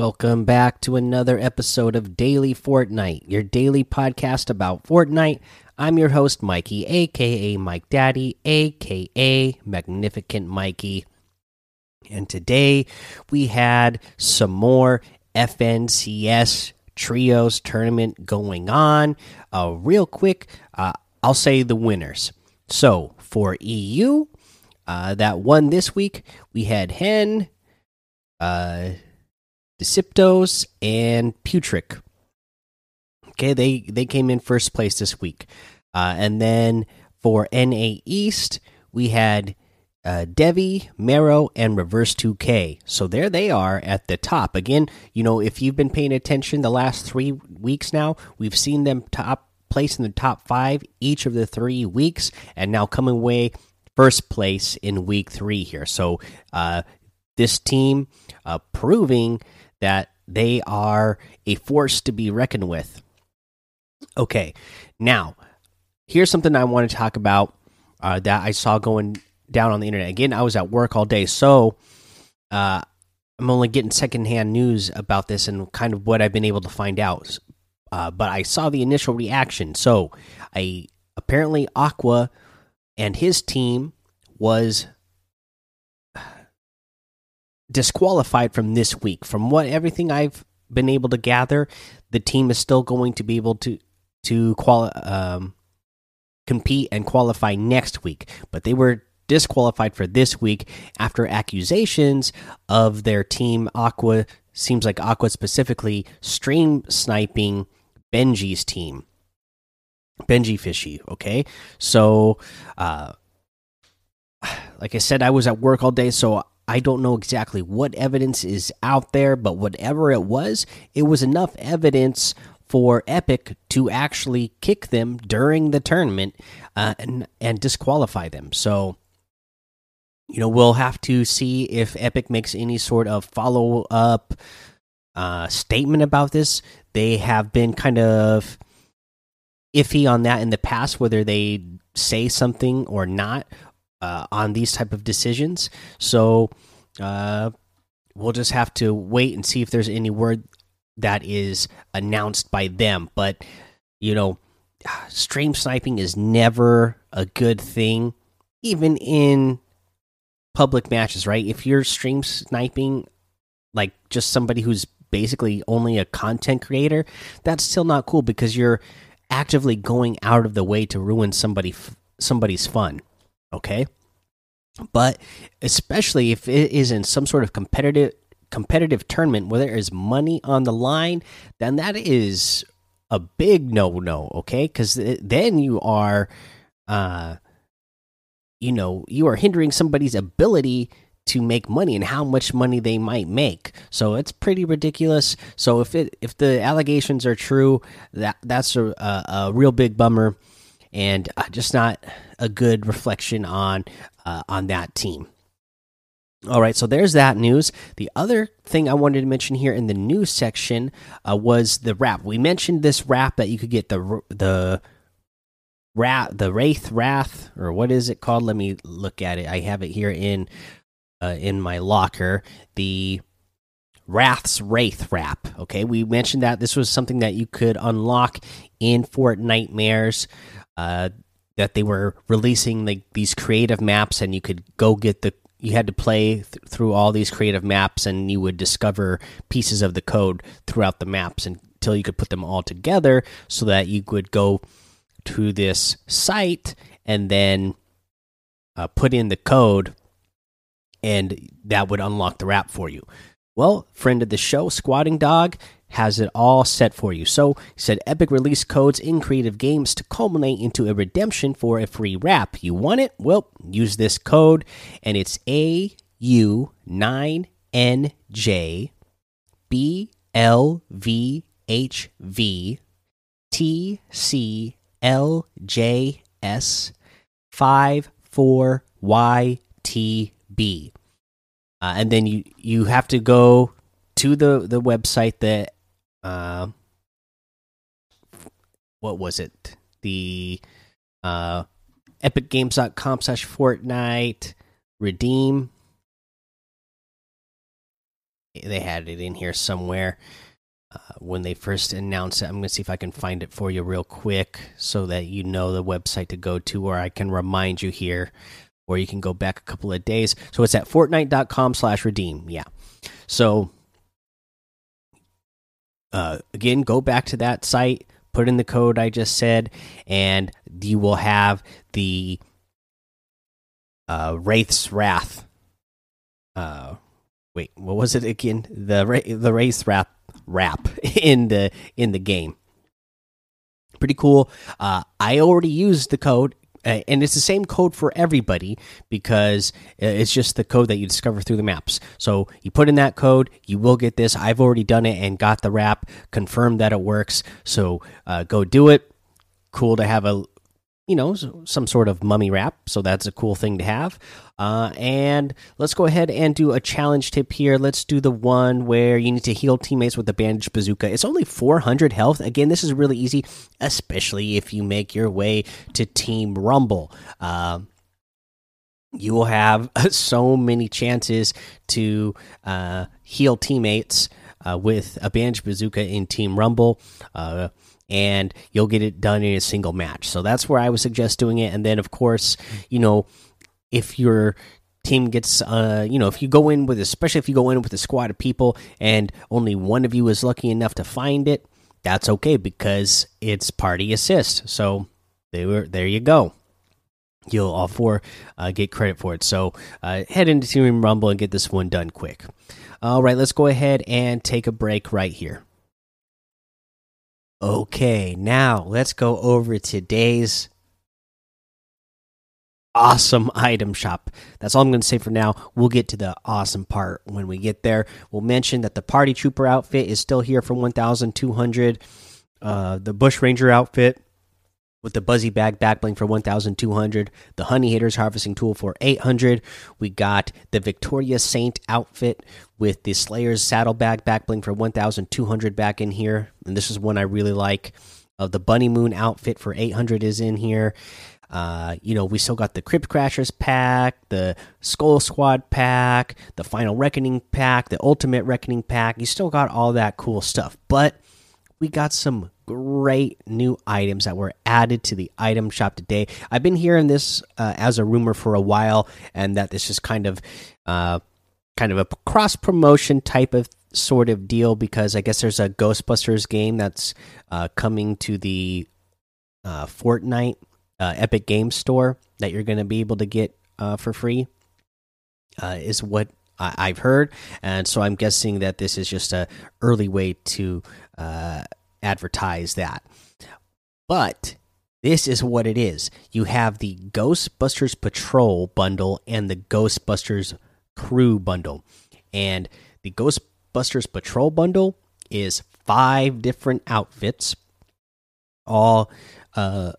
Welcome back to another episode of Daily Fortnite, your daily podcast about Fortnite. I'm your host, Mikey, aka Mike Daddy, aka Magnificent Mikey. And today we had some more FNCS Trios tournament going on. Uh, real quick, uh, I'll say the winners. So for EU, uh, that won this week, we had Hen. Deceptos, and Putrick. Okay, they they came in first place this week, uh, and then for NA East we had uh, Devi, Mero, and Reverse 2K. So there they are at the top. Again, you know, if you've been paying attention the last three weeks now, we've seen them top place in the top five each of the three weeks, and now coming away first place in week three here. So uh, this team uh, proving that they are a force to be reckoned with. Okay, now here's something I want to talk about uh, that I saw going down on the internet. Again, I was at work all day, so uh, I'm only getting secondhand news about this and kind of what I've been able to find out. Uh, but I saw the initial reaction. So, I apparently Aqua and his team was disqualified from this week. From what everything I've been able to gather, the team is still going to be able to to quali um, compete and qualify next week, but they were disqualified for this week after accusations of their team Aqua seems like Aqua specifically stream sniping Benjy's team. Benjyfishy, okay? So uh like I said I was at work all day so I don't know exactly what evidence is out there, but whatever it was, it was enough evidence for Epic to actually kick them during the tournament uh, and and disqualify them. So, you know, we'll have to see if Epic makes any sort of follow up uh, statement about this. They have been kind of iffy on that in the past, whether they say something or not uh, on these type of decisions. So uh, we'll just have to wait and see if there's any word that is announced by them. But you know, stream sniping is never a good thing, even in public matches, right? If you're stream sniping like just somebody who's basically only a content creator, that's still not cool because you're actively going out of the way to ruin somebody somebody's fun. Okay? But especially if it is in some sort of competitive competitive tournament where there is money on the line, then that is a big no no. Okay, because then you are, uh, you know, you are hindering somebody's ability to make money and how much money they might make. So it's pretty ridiculous. So if it if the allegations are true, that that's a, a, a real big bummer and uh, just not a good reflection on uh, on that team. All right, so there's that news. The other thing I wanted to mention here in the news section uh, was the wrap. We mentioned this wrap that you could get the the rat the wraith wrath or what is it called? Let me look at it. I have it here in uh, in my locker. The Wrath's Wraith wrap. Okay, we mentioned that this was something that you could unlock in Fortnitemares. Uh, that they were releasing like these creative maps and you could go get the you had to play th through all these creative maps and you would discover pieces of the code throughout the maps until you could put them all together so that you could go to this site and then uh, put in the code and that would unlock the wrap for you. Well, friend of the show, Squatting Dog, has it all set for you. So, he said Epic release codes in creative games to culminate into a redemption for a free wrap. You want it? Well, use this code, and it's A U 9NJ B L V H V T C L J S 5 4 Y T B. Uh, and then you you have to go to the the website that uh, what was it? The uh, epicgames.com slash Fortnite redeem. they had it in here somewhere uh, when they first announced it. I'm going to see if I can find it for you real quick so that you know the website to go to, or I can remind you here, or you can go back a couple of days. So it's at fortnite.com slash redeem. Yeah. So uh, again, go back to that site, put in the code I just said, and you will have the uh, Wraith's Wrath. Uh, wait, what was it again? The the Wraith's Wrath wrap in the in the game. Pretty cool. Uh, I already used the code, and it's the same code for everybody because it's just the code that you discover through the maps. So you put in that code, you will get this. I've already done it and got the wrap, confirmed that it works. So uh, go do it. Cool to have a you know some sort of mummy wrap so that's a cool thing to have. Uh, and let's go ahead and do a challenge tip here. Let's do the one where you need to heal teammates with the bandage bazooka. It's only 400 health. Again this is really easy especially if you make your way to team rumble. Uh, you will have so many chances to uh, heal teammates uh, with a bandage bazooka in team rumble. Uh, and you'll get it done in a single match. So that's where I would suggest doing it. And then, of course, you know, if your team gets, uh, you know, if you go in with, especially if you go in with a squad of people and only one of you is lucky enough to find it, that's okay because it's party assist. So there, there you go. You'll all four uh, get credit for it. So uh, head into Team Rumble and get this one done quick. All right, let's go ahead and take a break right here. Okay, now let's go over today's awesome item shop. That's all I'm going to say for now. We'll get to the awesome part when we get there. We'll mention that the party trooper outfit is still here for 1200. Uh the bush ranger outfit with the Buzzy Bag Backbling for 1,200, the Honey Haters Harvesting Tool for 800. We got the Victoria Saint outfit with the Slayer's Saddlebag Backbling for 1,200 back in here. And this is one I really like. Uh, the Bunny Moon outfit for 800 is in here. Uh, you know, we still got the Crypt Crashers pack, the Skull Squad pack, the Final Reckoning pack, the Ultimate Reckoning pack. You still got all that cool stuff. But we got some great new items that were added to the item shop today. I've been hearing this uh, as a rumor for a while, and that this is kind of, uh, kind of a cross promotion type of sort of deal because I guess there's a Ghostbusters game that's uh, coming to the uh, Fortnite uh, Epic Game Store that you're going to be able to get uh, for free. is what I have heard, and so I'm guessing that this is just a early way to advertise that. But this is what it is. You have the Ghostbusters Patrol bundle and the Ghostbusters Crew bundle. And the Ghostbusters Patrol bundle is five different outfits, all uh,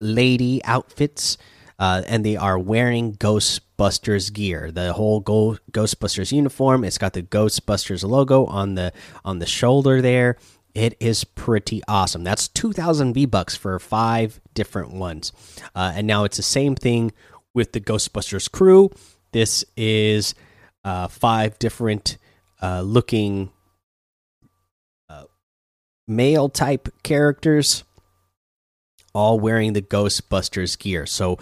lady outfits, uh, and they are wearing Ghostbusters gear. The whole Go Ghostbusters uniform. It's got the Ghostbusters logo on the on the shoulder there. It is pretty awesome. That's 2,000 V bucks for five different ones. Uh, and now it's the same thing with the Ghostbusters crew. This is uh, five different uh, looking uh, male type characters, all wearing the Ghostbusters gear. So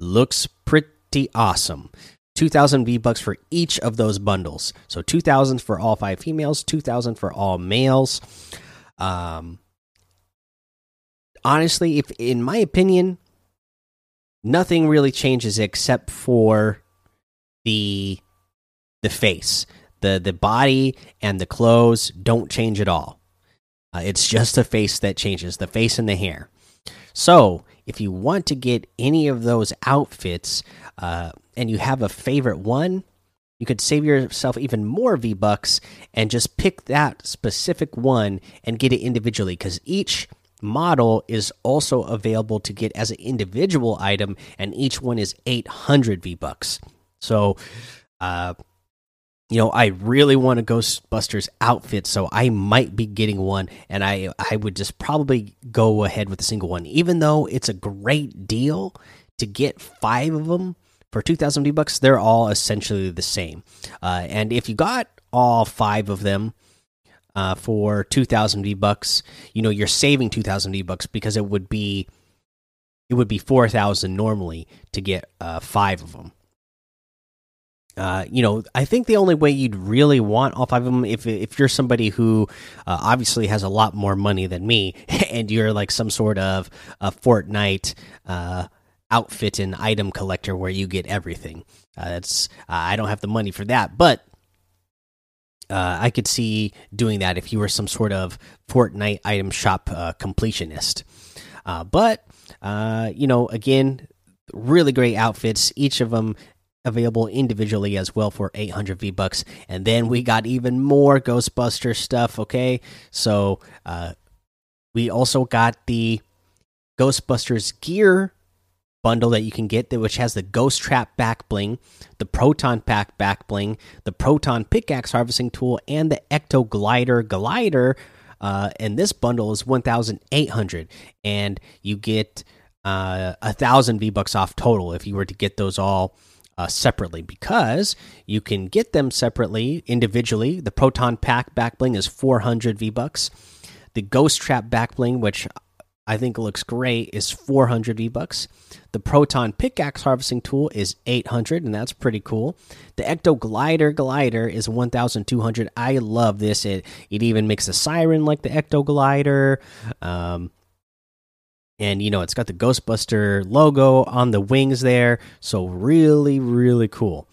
looks pretty awesome. 2000 V bucks for each of those bundles. So 2000 for all five females, 2000 for all males. Um, honestly, if in my opinion, nothing really changes except for the the face, the the body and the clothes don't change at all. Uh, it's just the face that changes, the face and the hair. So, if you want to get any of those outfits, uh, and you have a favorite one, you could save yourself even more V bucks and just pick that specific one and get it individually because each model is also available to get as an individual item, and each one is 800 V bucks. So, uh, you know, I really want a Ghostbusters outfit, so I might be getting one, and I I would just probably go ahead with a single one, even though it's a great deal to get five of them for 2000 V bucks, they're all essentially the same. Uh, and if you got all five of them uh, for 2000 V bucks, you know, you're saving 2000 V bucks because it would be it would be 4000 normally to get uh, 5 of them. Uh, you know, I think the only way you'd really want all five of them if if you're somebody who uh, obviously has a lot more money than me, and you're like some sort of a Fortnite uh, outfit and item collector where you get everything. Uh, that's I don't have the money for that, but uh, I could see doing that if you were some sort of Fortnite item shop uh, completionist. Uh, but uh, you know, again, really great outfits. Each of them available individually as well for 800 V bucks. And then we got even more Ghostbuster stuff. Okay, so uh, we also got the Ghostbusters gear bundle that you can get, that which has the Ghost Trap back bling, the Proton Pack back bling, the Proton Pickaxe harvesting tool, and the Ecto Glider glider. Uh, and this bundle is 1,800, and you get uh, a thousand V bucks off total if you were to get those all uh, separately because you can get them separately individually. The Proton Pack back bling is 400 V bucks. The Ghost Trap back bling, which I think looks great, is 400 V bucks. The Proton Pickaxe Harvesting Tool is 800, and that's pretty cool. The Ecto Glider Glider is 1,200. I love this. It it even makes a siren like the Ecto Glider. Um, and you know it's got the Ghostbuster logo on the wings there, so really, really cool.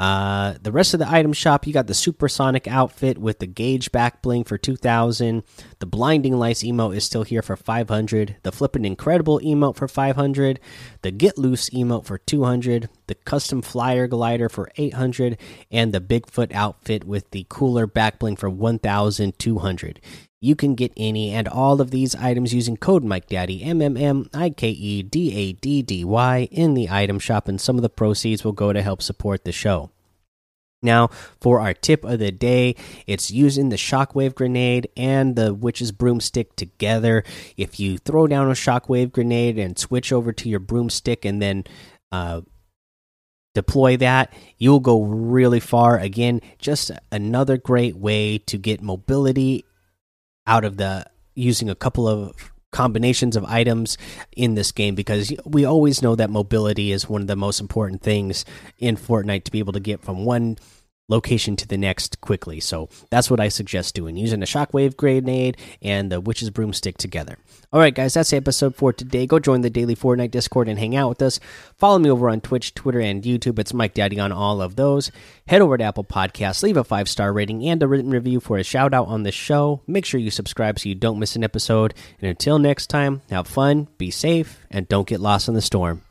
Uh, the rest of the item shop, you got the supersonic outfit with the gauge back bling for 2000. The blinding lights emote is still here for 500. The flippin' incredible emote for 500. The get loose emote for 200. The custom flyer glider for 800. And the Bigfoot outfit with the cooler back bling for 1200. You can get any and all of these items using code Mike Daddy M M M I K E D A D D Y in the item shop, and some of the proceeds will go to help support the show. Now, for our tip of the day, it's using the shockwave grenade and the witch's broomstick together. If you throw down a shockwave grenade and switch over to your broomstick and then uh, deploy that, you'll go really far. Again, just another great way to get mobility out of the using a couple of combinations of items in this game because we always know that mobility is one of the most important things in Fortnite to be able to get from one location to the next quickly. So that's what I suggest doing using a shockwave grenade and the witch's broomstick together. All right, guys, that's episode for today. Go join the daily Fortnite Discord and hang out with us. Follow me over on Twitch, Twitter, and YouTube. It's Mike Daddy on all of those. Head over to Apple Podcasts, leave a five star rating and a written review for a shout out on the show. Make sure you subscribe so you don't miss an episode. And until next time, have fun, be safe, and don't get lost in the storm.